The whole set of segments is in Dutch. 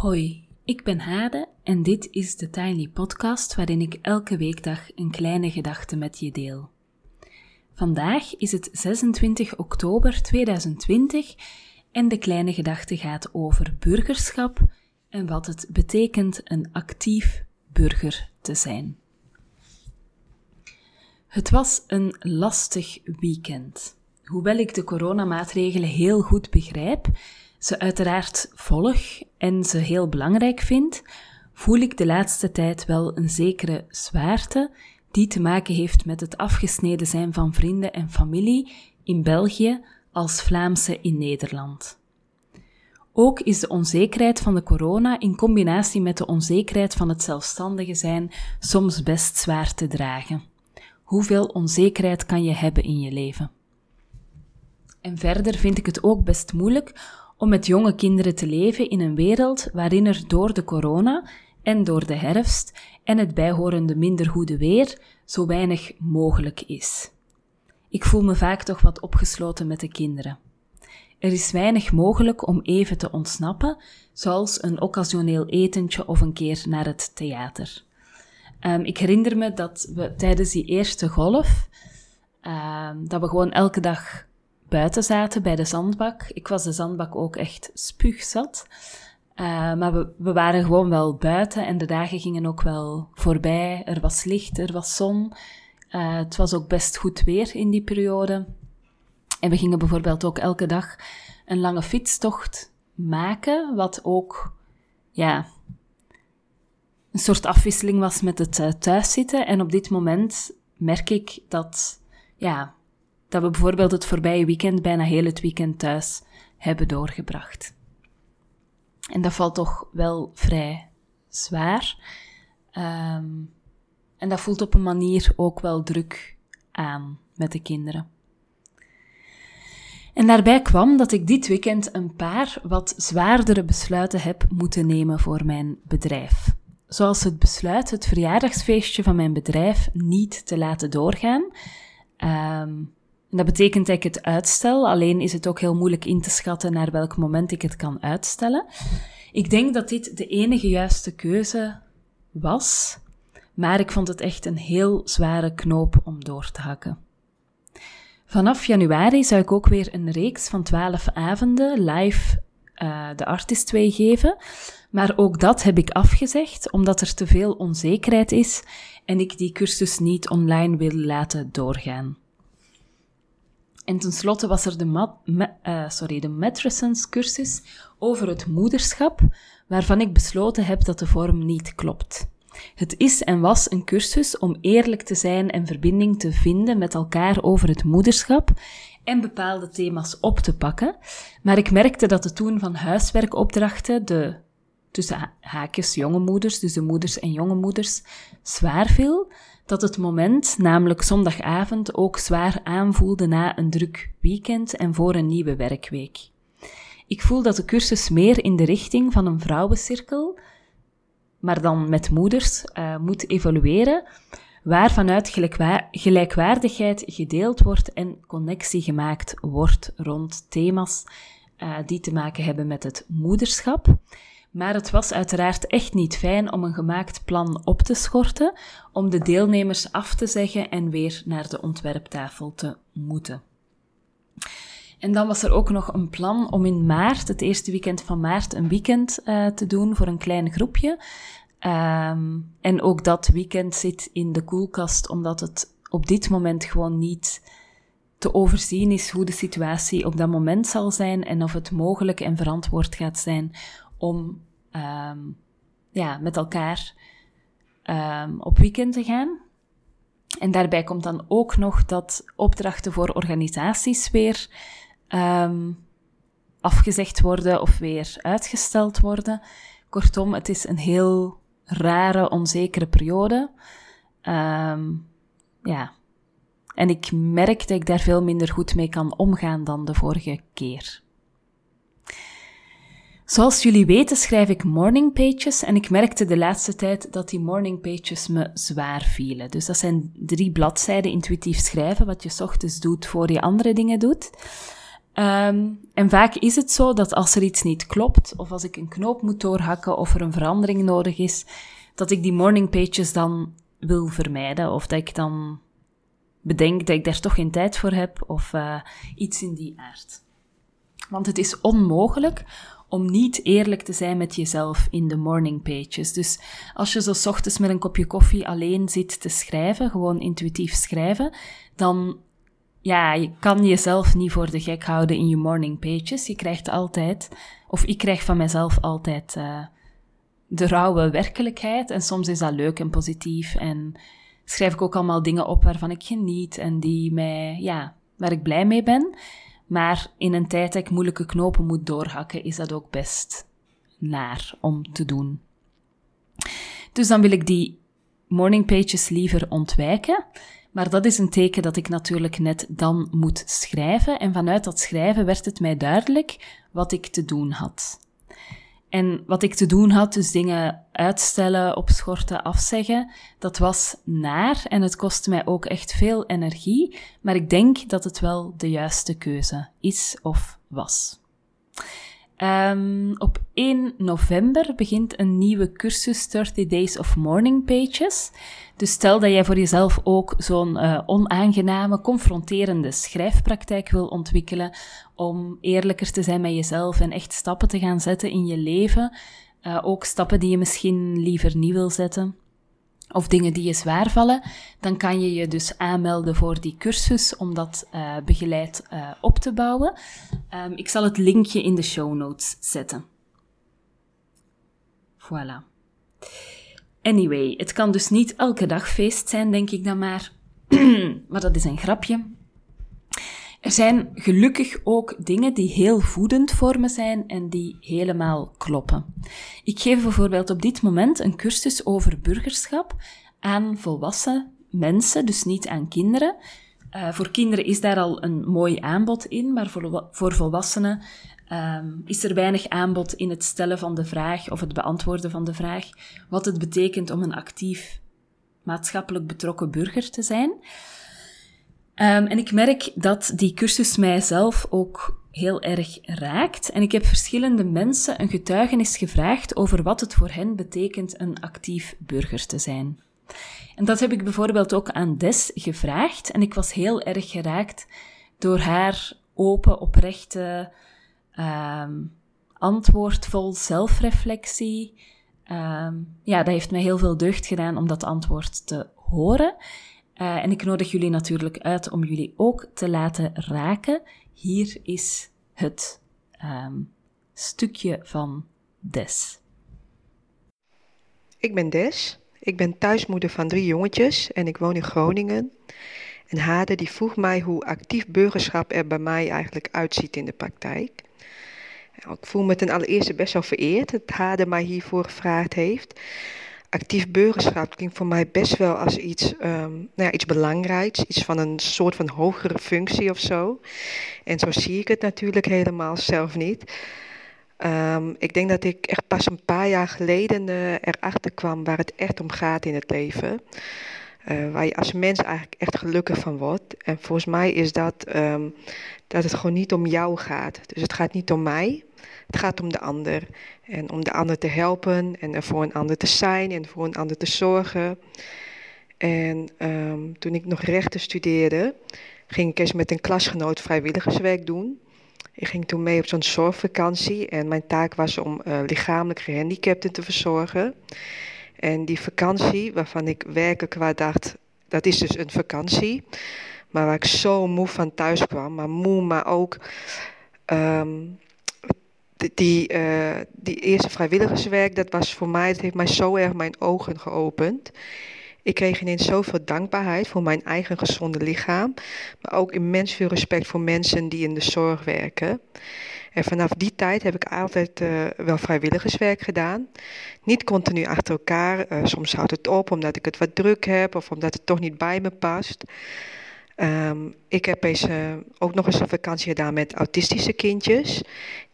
Hoi, ik ben Hade en dit is de Tiny Podcast waarin ik elke weekdag een kleine gedachte met je deel. Vandaag is het 26 oktober 2020 en de kleine gedachte gaat over burgerschap en wat het betekent een actief burger te zijn. Het was een lastig weekend. Hoewel ik de coronamaatregelen heel goed begrijp, ze uiteraard volg en ze heel belangrijk vind, voel ik de laatste tijd wel een zekere zwaarte die te maken heeft met het afgesneden zijn van vrienden en familie in België als Vlaamse in Nederland. Ook is de onzekerheid van de corona in combinatie met de onzekerheid van het zelfstandige zijn soms best zwaar te dragen. Hoeveel onzekerheid kan je hebben in je leven? En verder vind ik het ook best moeilijk om met jonge kinderen te leven in een wereld waarin er door de corona en door de herfst en het bijhorende minder goede weer zo weinig mogelijk is. Ik voel me vaak toch wat opgesloten met de kinderen. Er is weinig mogelijk om even te ontsnappen, zoals een occasioneel etentje of een keer naar het theater. Um, ik herinner me dat we tijdens die eerste golf, um, dat we gewoon elke dag buiten zaten bij de zandbak. Ik was de zandbak ook echt spuugzat. Uh, maar we, we, waren gewoon wel buiten en de dagen gingen ook wel voorbij. Er was licht, er was zon. Uh, het was ook best goed weer in die periode. En we gingen bijvoorbeeld ook elke dag een lange fietstocht maken, wat ook, ja, een soort afwisseling was met het uh, thuiszitten. En op dit moment merk ik dat, ja, dat we bijvoorbeeld het voorbije weekend bijna heel het weekend thuis hebben doorgebracht. En dat valt toch wel vrij zwaar. Um, en dat voelt op een manier ook wel druk aan met de kinderen. En daarbij kwam dat ik dit weekend een paar wat zwaardere besluiten heb moeten nemen voor mijn bedrijf. Zoals het besluit het verjaardagsfeestje van mijn bedrijf niet te laten doorgaan. Um, dat betekent dat ik het uitstel, alleen is het ook heel moeilijk in te schatten naar welk moment ik het kan uitstellen. Ik denk dat dit de enige juiste keuze was, maar ik vond het echt een heel zware knoop om door te hakken. Vanaf januari zou ik ook weer een reeks van twaalf avonden live uh, de Artist Way geven, maar ook dat heb ik afgezegd omdat er te veel onzekerheid is en ik die cursus niet online wil laten doorgaan. En tenslotte was er de, mat, uh, sorry, de Matrescence cursus over het moederschap, waarvan ik besloten heb dat de vorm niet klopt. Het is en was een cursus om eerlijk te zijn en verbinding te vinden met elkaar over het moederschap en bepaalde thema's op te pakken. Maar ik merkte dat de toen van huiswerkopdrachten, de tussen haakjes jonge moeders, dus de moeders en jonge moeders, zwaar viel, dat het moment, namelijk zondagavond, ook zwaar aanvoelde na een druk weekend en voor een nieuwe werkweek. Ik voel dat de cursus meer in de richting van een vrouwencirkel, maar dan met moeders, uh, moet evolueren, waar vanuit gelijkwaardigheid gedeeld wordt en connectie gemaakt wordt rond thema's uh, die te maken hebben met het moederschap. Maar het was uiteraard echt niet fijn om een gemaakt plan op te schorten, om de deelnemers af te zeggen en weer naar de ontwerptafel te moeten. En dan was er ook nog een plan om in maart, het eerste weekend van maart, een weekend uh, te doen voor een klein groepje. Um, en ook dat weekend zit in de koelkast, omdat het op dit moment gewoon niet te overzien is hoe de situatie op dat moment zal zijn en of het mogelijk en verantwoord gaat zijn om um, ja, met elkaar um, op weekend te gaan. En daarbij komt dan ook nog dat opdrachten voor organisaties weer um, afgezegd worden of weer uitgesteld worden. Kortom, het is een heel rare, onzekere periode. Ja. En ik merk dat ik daar veel minder goed mee kan omgaan dan de vorige keer. Zoals jullie weten schrijf ik morning pages en ik merkte de laatste tijd dat die morning pages me zwaar vielen. Dus dat zijn drie bladzijden intuïtief schrijven, wat je ochtends doet voor je andere dingen doet. Ehm, en vaak is het zo dat als er iets niet klopt, of als ik een knoop moet doorhakken, of er een verandering nodig is, dat ik die morning pages dan wil vermijden, of dat ik dan bedenk dat ik daar toch geen tijd voor heb, of uh, iets in die aard. Want het is onmogelijk om niet eerlijk te zijn met jezelf in de morning pages. Dus als je zo ochtends met een kopje koffie alleen zit te schrijven, gewoon intuïtief schrijven, dan ja, je kan jezelf niet voor de gek houden in je morning pages. Je krijgt altijd, of ik krijg van mezelf altijd uh, de rauwe werkelijkheid. En soms is dat leuk en positief. En schrijf ik ook allemaal dingen op waarvan ik geniet en die mij, ja, waar ik blij mee ben. Maar in een tijd dat ik moeilijke knopen moet doorhakken, is dat ook best naar om te doen. Dus dan wil ik die morning pages liever ontwijken. Maar dat is een teken dat ik natuurlijk net dan moet schrijven. En vanuit dat schrijven werd het mij duidelijk wat ik te doen had. En wat ik te doen had, dus dingen uitstellen, opschorten, afzeggen, dat was naar en het kostte mij ook echt veel energie, maar ik denk dat het wel de juiste keuze is of was. Um, op 1 november begint een nieuwe cursus 30 Days of Morning Pages. Dus stel dat jij voor jezelf ook zo'n uh, onaangename, confronterende schrijfpraktijk wil ontwikkelen om eerlijker te zijn met jezelf en echt stappen te gaan zetten in je leven. Uh, ook stappen die je misschien liever niet wil zetten of dingen die je zwaar vallen, dan kan je je dus aanmelden voor die cursus om dat uh, begeleid uh, op te bouwen. Um, ik zal het linkje in de show notes zetten. Voilà. Anyway, het kan dus niet elke dag feest zijn, denk ik dan maar. maar dat is een grapje. Er zijn gelukkig ook dingen die heel voedend voor me zijn en die helemaal kloppen. Ik geef bijvoorbeeld op dit moment een cursus over burgerschap aan volwassen mensen, dus niet aan kinderen. Uh, voor kinderen is daar al een mooi aanbod in, maar voor, voor volwassenen um, is er weinig aanbod in het stellen van de vraag of het beantwoorden van de vraag wat het betekent om een actief maatschappelijk betrokken burger te zijn. Um, en ik merk dat die cursus mijzelf ook heel erg raakt. En ik heb verschillende mensen een getuigenis gevraagd over wat het voor hen betekent een actief burger te zijn. En dat heb ik bijvoorbeeld ook aan Des gevraagd. En ik was heel erg geraakt door haar open, oprechte um, antwoord vol zelfreflectie. Um, ja, dat heeft mij heel veel deugd gedaan om dat antwoord te horen. Uh, en ik nodig jullie natuurlijk uit om jullie ook te laten raken. Hier is het um, stukje van Des. Ik ben Des. Ik ben thuismoeder van drie jongetjes en ik woon in Groningen. En Hade die vroeg mij hoe actief burgerschap er bij mij eigenlijk uitziet in de praktijk. Ik voel me ten allereerste best wel vereerd dat Hade mij hiervoor gevraagd heeft actief burgerschap klinkt voor mij best wel als iets, um, nou ja, iets belangrijks, iets van een soort van hogere functie of zo. En zo zie ik het natuurlijk helemaal zelf niet. Um, ik denk dat ik echt pas een paar jaar geleden uh, erachter kwam waar het echt om gaat in het leven. Uh, waar je als mens eigenlijk echt gelukkig van wordt. En volgens mij is dat um, dat het gewoon niet om jou gaat. Dus het gaat niet om mij. Het gaat om de ander. En om de ander te helpen en er voor een ander te zijn en voor een ander te zorgen. En um, toen ik nog rechten studeerde, ging ik eens met een klasgenoot vrijwilligerswerk doen. Ik ging toen mee op zo'n zorgvakantie en mijn taak was om uh, lichamelijk gehandicapten te verzorgen. En die vakantie, waarvan ik werkelijk qua dacht, dat is dus een vakantie. Maar waar ik zo moe van thuis kwam, maar moe, maar ook um, die, uh, die eerste vrijwilligerswerk, dat was voor mij, het heeft mij zo erg mijn ogen geopend. Ik kreeg ineens zoveel dankbaarheid voor mijn eigen gezonde lichaam, maar ook immens veel respect voor mensen die in de zorg werken. En vanaf die tijd heb ik altijd uh, wel vrijwilligerswerk gedaan. Niet continu achter elkaar. Uh, soms houdt het op omdat ik het wat druk heb of omdat het toch niet bij me past. Um, ik heb eens, ook nog eens een vakantie gedaan met autistische kindjes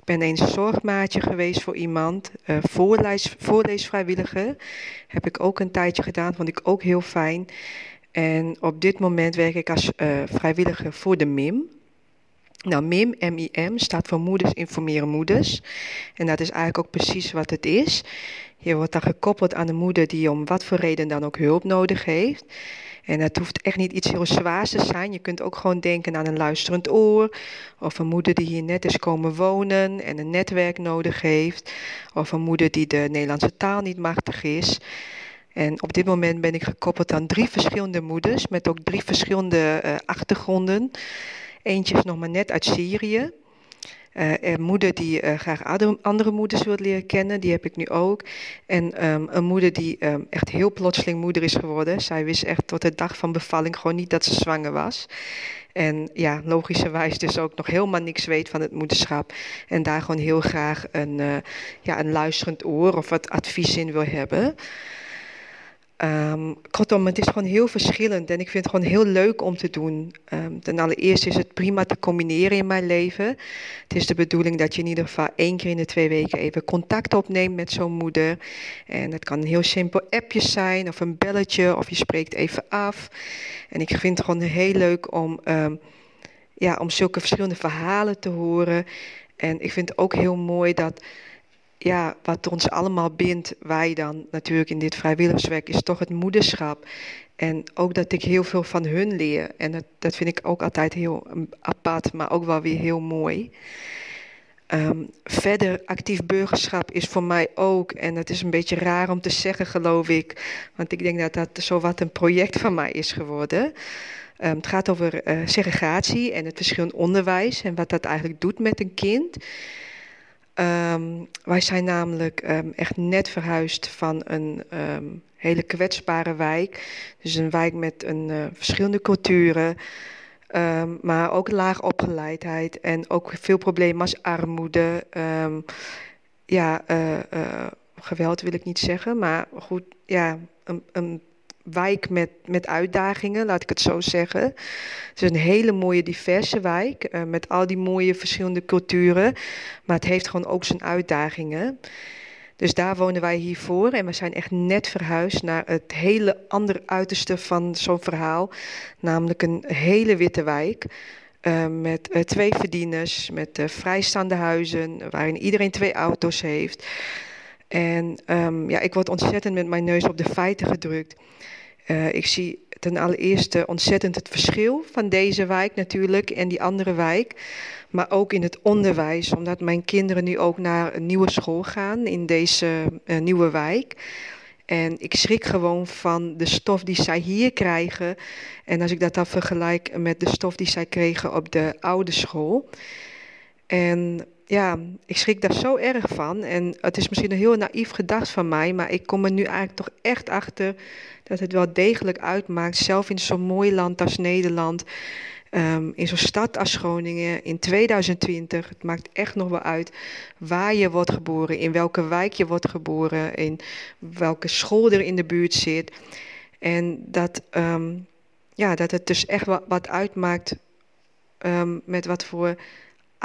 ben eens zorgmaatje geweest voor iemand. Voorlees, voorleesvrijwilliger heb ik ook een tijdje gedaan, vond ik ook heel fijn. En op dit moment werk ik als uh, vrijwilliger voor de MIM. Nou, MIM, M-I-M, staat voor Moeders Informeren Moeders. En dat is eigenlijk ook precies wat het is. Je wordt dan gekoppeld aan de moeder die om wat voor reden dan ook hulp nodig heeft. En het hoeft echt niet iets heel zwaars te zijn. Je kunt ook gewoon denken aan een luisterend oor. Of een moeder die hier net is komen wonen en een netwerk nodig heeft. Of een moeder die de Nederlandse taal niet machtig is. En op dit moment ben ik gekoppeld aan drie verschillende moeders met ook drie verschillende uh, achtergronden. Eentje is nog maar net uit Syrië. Uh, een moeder die uh, graag andere moeders wil leren kennen, die heb ik nu ook. En um, een moeder die um, echt heel plotseling moeder is geworden. Zij wist echt tot de dag van bevalling gewoon niet dat ze zwanger was. En ja, logischerwijs dus ook nog helemaal niks weet van het moederschap. En daar gewoon heel graag een, uh, ja, een luisterend oor of wat advies in wil hebben. Um, kortom, het is gewoon heel verschillend en ik vind het gewoon heel leuk om te doen. Um, ten allereerste is het prima te combineren in mijn leven. Het is de bedoeling dat je in ieder geval één keer in de twee weken even contact opneemt met zo'n moeder. En het kan een heel simpel appje zijn of een belletje of je spreekt even af. En ik vind het gewoon heel leuk om, um, ja, om zulke verschillende verhalen te horen. En ik vind het ook heel mooi dat ja, wat ons allemaal bindt, wij dan natuurlijk in dit vrijwilligerswerk, is toch het moederschap. En ook dat ik heel veel van hun leer. En dat, dat vind ik ook altijd heel apart, maar ook wel weer heel mooi. Um, verder, actief burgerschap is voor mij ook, en dat is een beetje raar om te zeggen, geloof ik, want ik denk dat dat zo wat een project van mij is geworden. Um, het gaat over uh, segregatie en het verschil in onderwijs en wat dat eigenlijk doet met een kind. Um, wij zijn namelijk um, echt net verhuisd van een um, hele kwetsbare wijk. Dus een wijk met een, uh, verschillende culturen, maar ook laag opgeleidheid en ook veel problemen als armoede. ja, uh, uh, geweld wil ik niet zeggen, maar goed, ja, een, een wijk met, met uitdagingen, laat ik het zo zeggen. Het is een hele mooie, diverse wijk uh, met al die mooie verschillende culturen. Maar het heeft gewoon ook zijn uitdagingen. Dus daar wonen wij hiervoor en we zijn echt net verhuisd naar het hele andere uiterste van zo'n verhaal. Namelijk een hele witte wijk. Uh, met uh, twee verdieners, met vrijstaande huizen, waarin iedereen twee auto's heeft. En um, ja, ik word ontzettend met mijn neus op de feiten gedrukt. Uh, ik zie ten allereerste ontzettend het verschil van deze wijk natuurlijk en die andere wijk. Maar ook in het onderwijs, omdat mijn kinderen nu ook naar een nieuwe school gaan in deze uh, nieuwe wijk. En ik schrik gewoon van de stof die zij hier krijgen. En als ik dat dan vergelijk met de stof die zij kregen op de oude school. En ja, ik schrik daar zo erg van. En het is misschien een heel naïef gedacht van mij, maar ik kom er nu eigenlijk toch echt achter dat het wel degelijk uitmaakt, zelf in zo'n mooi land als Nederland, um, in zo'n stad als Groningen in 2020. Het maakt echt nog wel uit waar je wordt geboren, in welke wijk je wordt geboren, in welke school er in de buurt zit. En dat, um, ja, dat het dus echt wat, uitmaakt um, met wat voor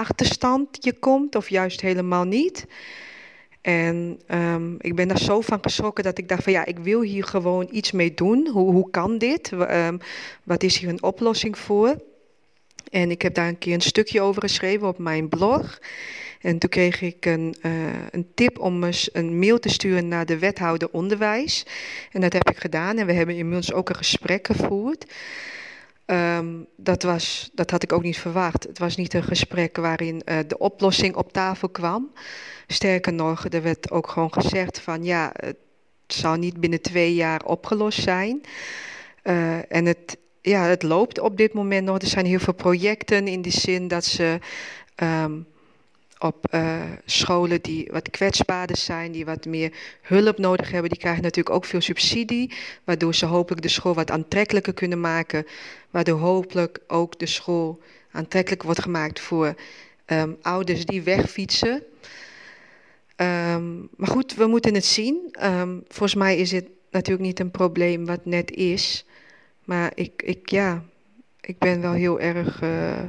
achterstand je komt, of juist helemaal niet. En um, ik ben daar zo van geschrokken dat ik dacht van ja, ik wil hier gewoon iets mee doen. Hoe, hoe kan dit? Um, wat is hier een oplossing voor? En ik heb daar een keer een stukje over geschreven op mijn blog. En toen kreeg ik een, uh, een tip om eens een mail te sturen naar de wethouder onderwijs. En dat heb ik gedaan en we hebben inmiddels ook een gesprek gevoerd. Um, dat, was, dat had ik ook niet verwacht. Het was niet een gesprek waarin uh, de oplossing op tafel kwam. Sterker nog, er werd ook gewoon gezegd van ja, het zou niet binnen twee jaar opgelost zijn. Uh, en het, ja, het loopt op dit moment nog. Er zijn heel veel projecten in die zin dat ze um, op uh, scholen die wat kwetsbaarder zijn, die wat meer hulp nodig hebben, die krijgen natuurlijk ook veel subsidie, waardoor ze hopelijk de school wat aantrekkelijker kunnen maken, waardoor hopelijk ook de school aantrekkelijk wordt gemaakt voor um, ouders die wegfietsen. Um, maar goed, we moeten het zien. Um, volgens mij is het natuurlijk niet een probleem wat net is. Maar ik, ik, ja, ik ben wel heel erg uh,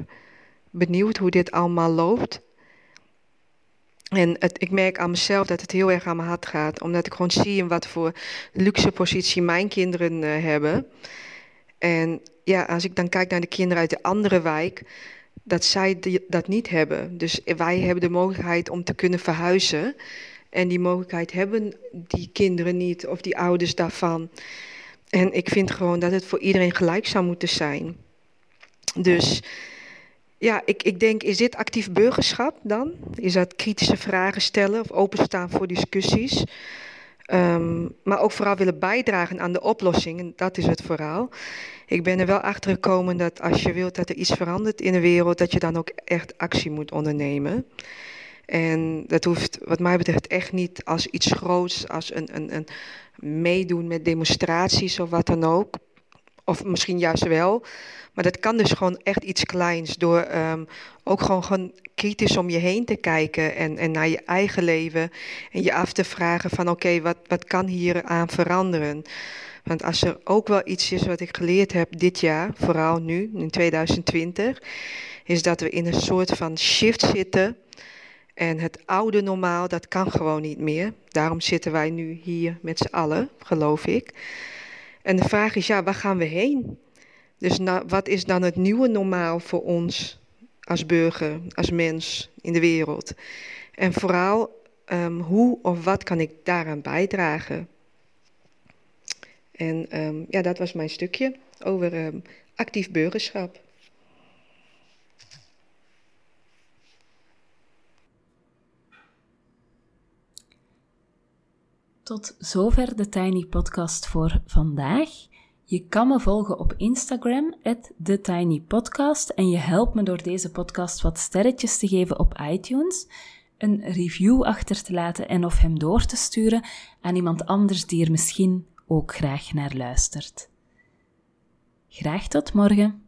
benieuwd hoe dit allemaal loopt. En het, ik merk aan mezelf dat het heel erg aan mijn hart gaat. Omdat ik gewoon zie in wat voor luxe positie mijn kinderen uh, hebben. En ja, als ik dan kijk naar de kinderen uit de andere wijk dat zij dat niet hebben. Dus wij hebben de mogelijkheid om te kunnen verhuizen. En die mogelijkheid hebben die kinderen niet of die ouders daarvan. En ik vind gewoon dat het voor iedereen gelijk zou moeten zijn. Dus ja, ik, ik denk, is dit actief burgerschap dan? Is dat kritische vragen stellen of openstaan voor discussies? Um, maar ook vooral willen bijdragen aan de oplossing. En dat is het vooral. Ik ben er wel achter gekomen dat als je wilt dat er iets verandert in de wereld, dat je dan ook echt actie moet ondernemen. En dat hoeft wat mij betreft echt niet als iets groots, als een, een, een meedoen met demonstraties of wat dan ook. Of misschien juist wel. Maar dat kan dus gewoon echt iets kleins. Door um, ook gewoon, gewoon kritisch om je heen te kijken. En, en naar je eigen leven. En je af te vragen van oké, wat, wat kan hier aan veranderen? Want als er ook wel iets is wat ik geleerd heb dit jaar, vooral nu, in 2020, is dat we in een soort van shift zitten. En het oude normaal, dat kan gewoon niet meer. Daarom zitten wij nu hier met z'n allen, geloof ik. En de vraag is, ja, waar gaan we heen? Dus wat is dan het nieuwe normaal voor ons als burger, als mens in de wereld? En vooral, um, hoe of wat kan ik daaraan bijdragen? En um, ja, dat was mijn stukje over um, actief burgerschap. Tot zover de Tiny Podcast voor vandaag. Je kan me volgen op Instagram, TheTinyPodcast, en je helpt me door deze podcast wat sterretjes te geven op iTunes, een review achter te laten en of hem door te sturen aan iemand anders die er misschien ook graag naar luistert. Graag tot morgen.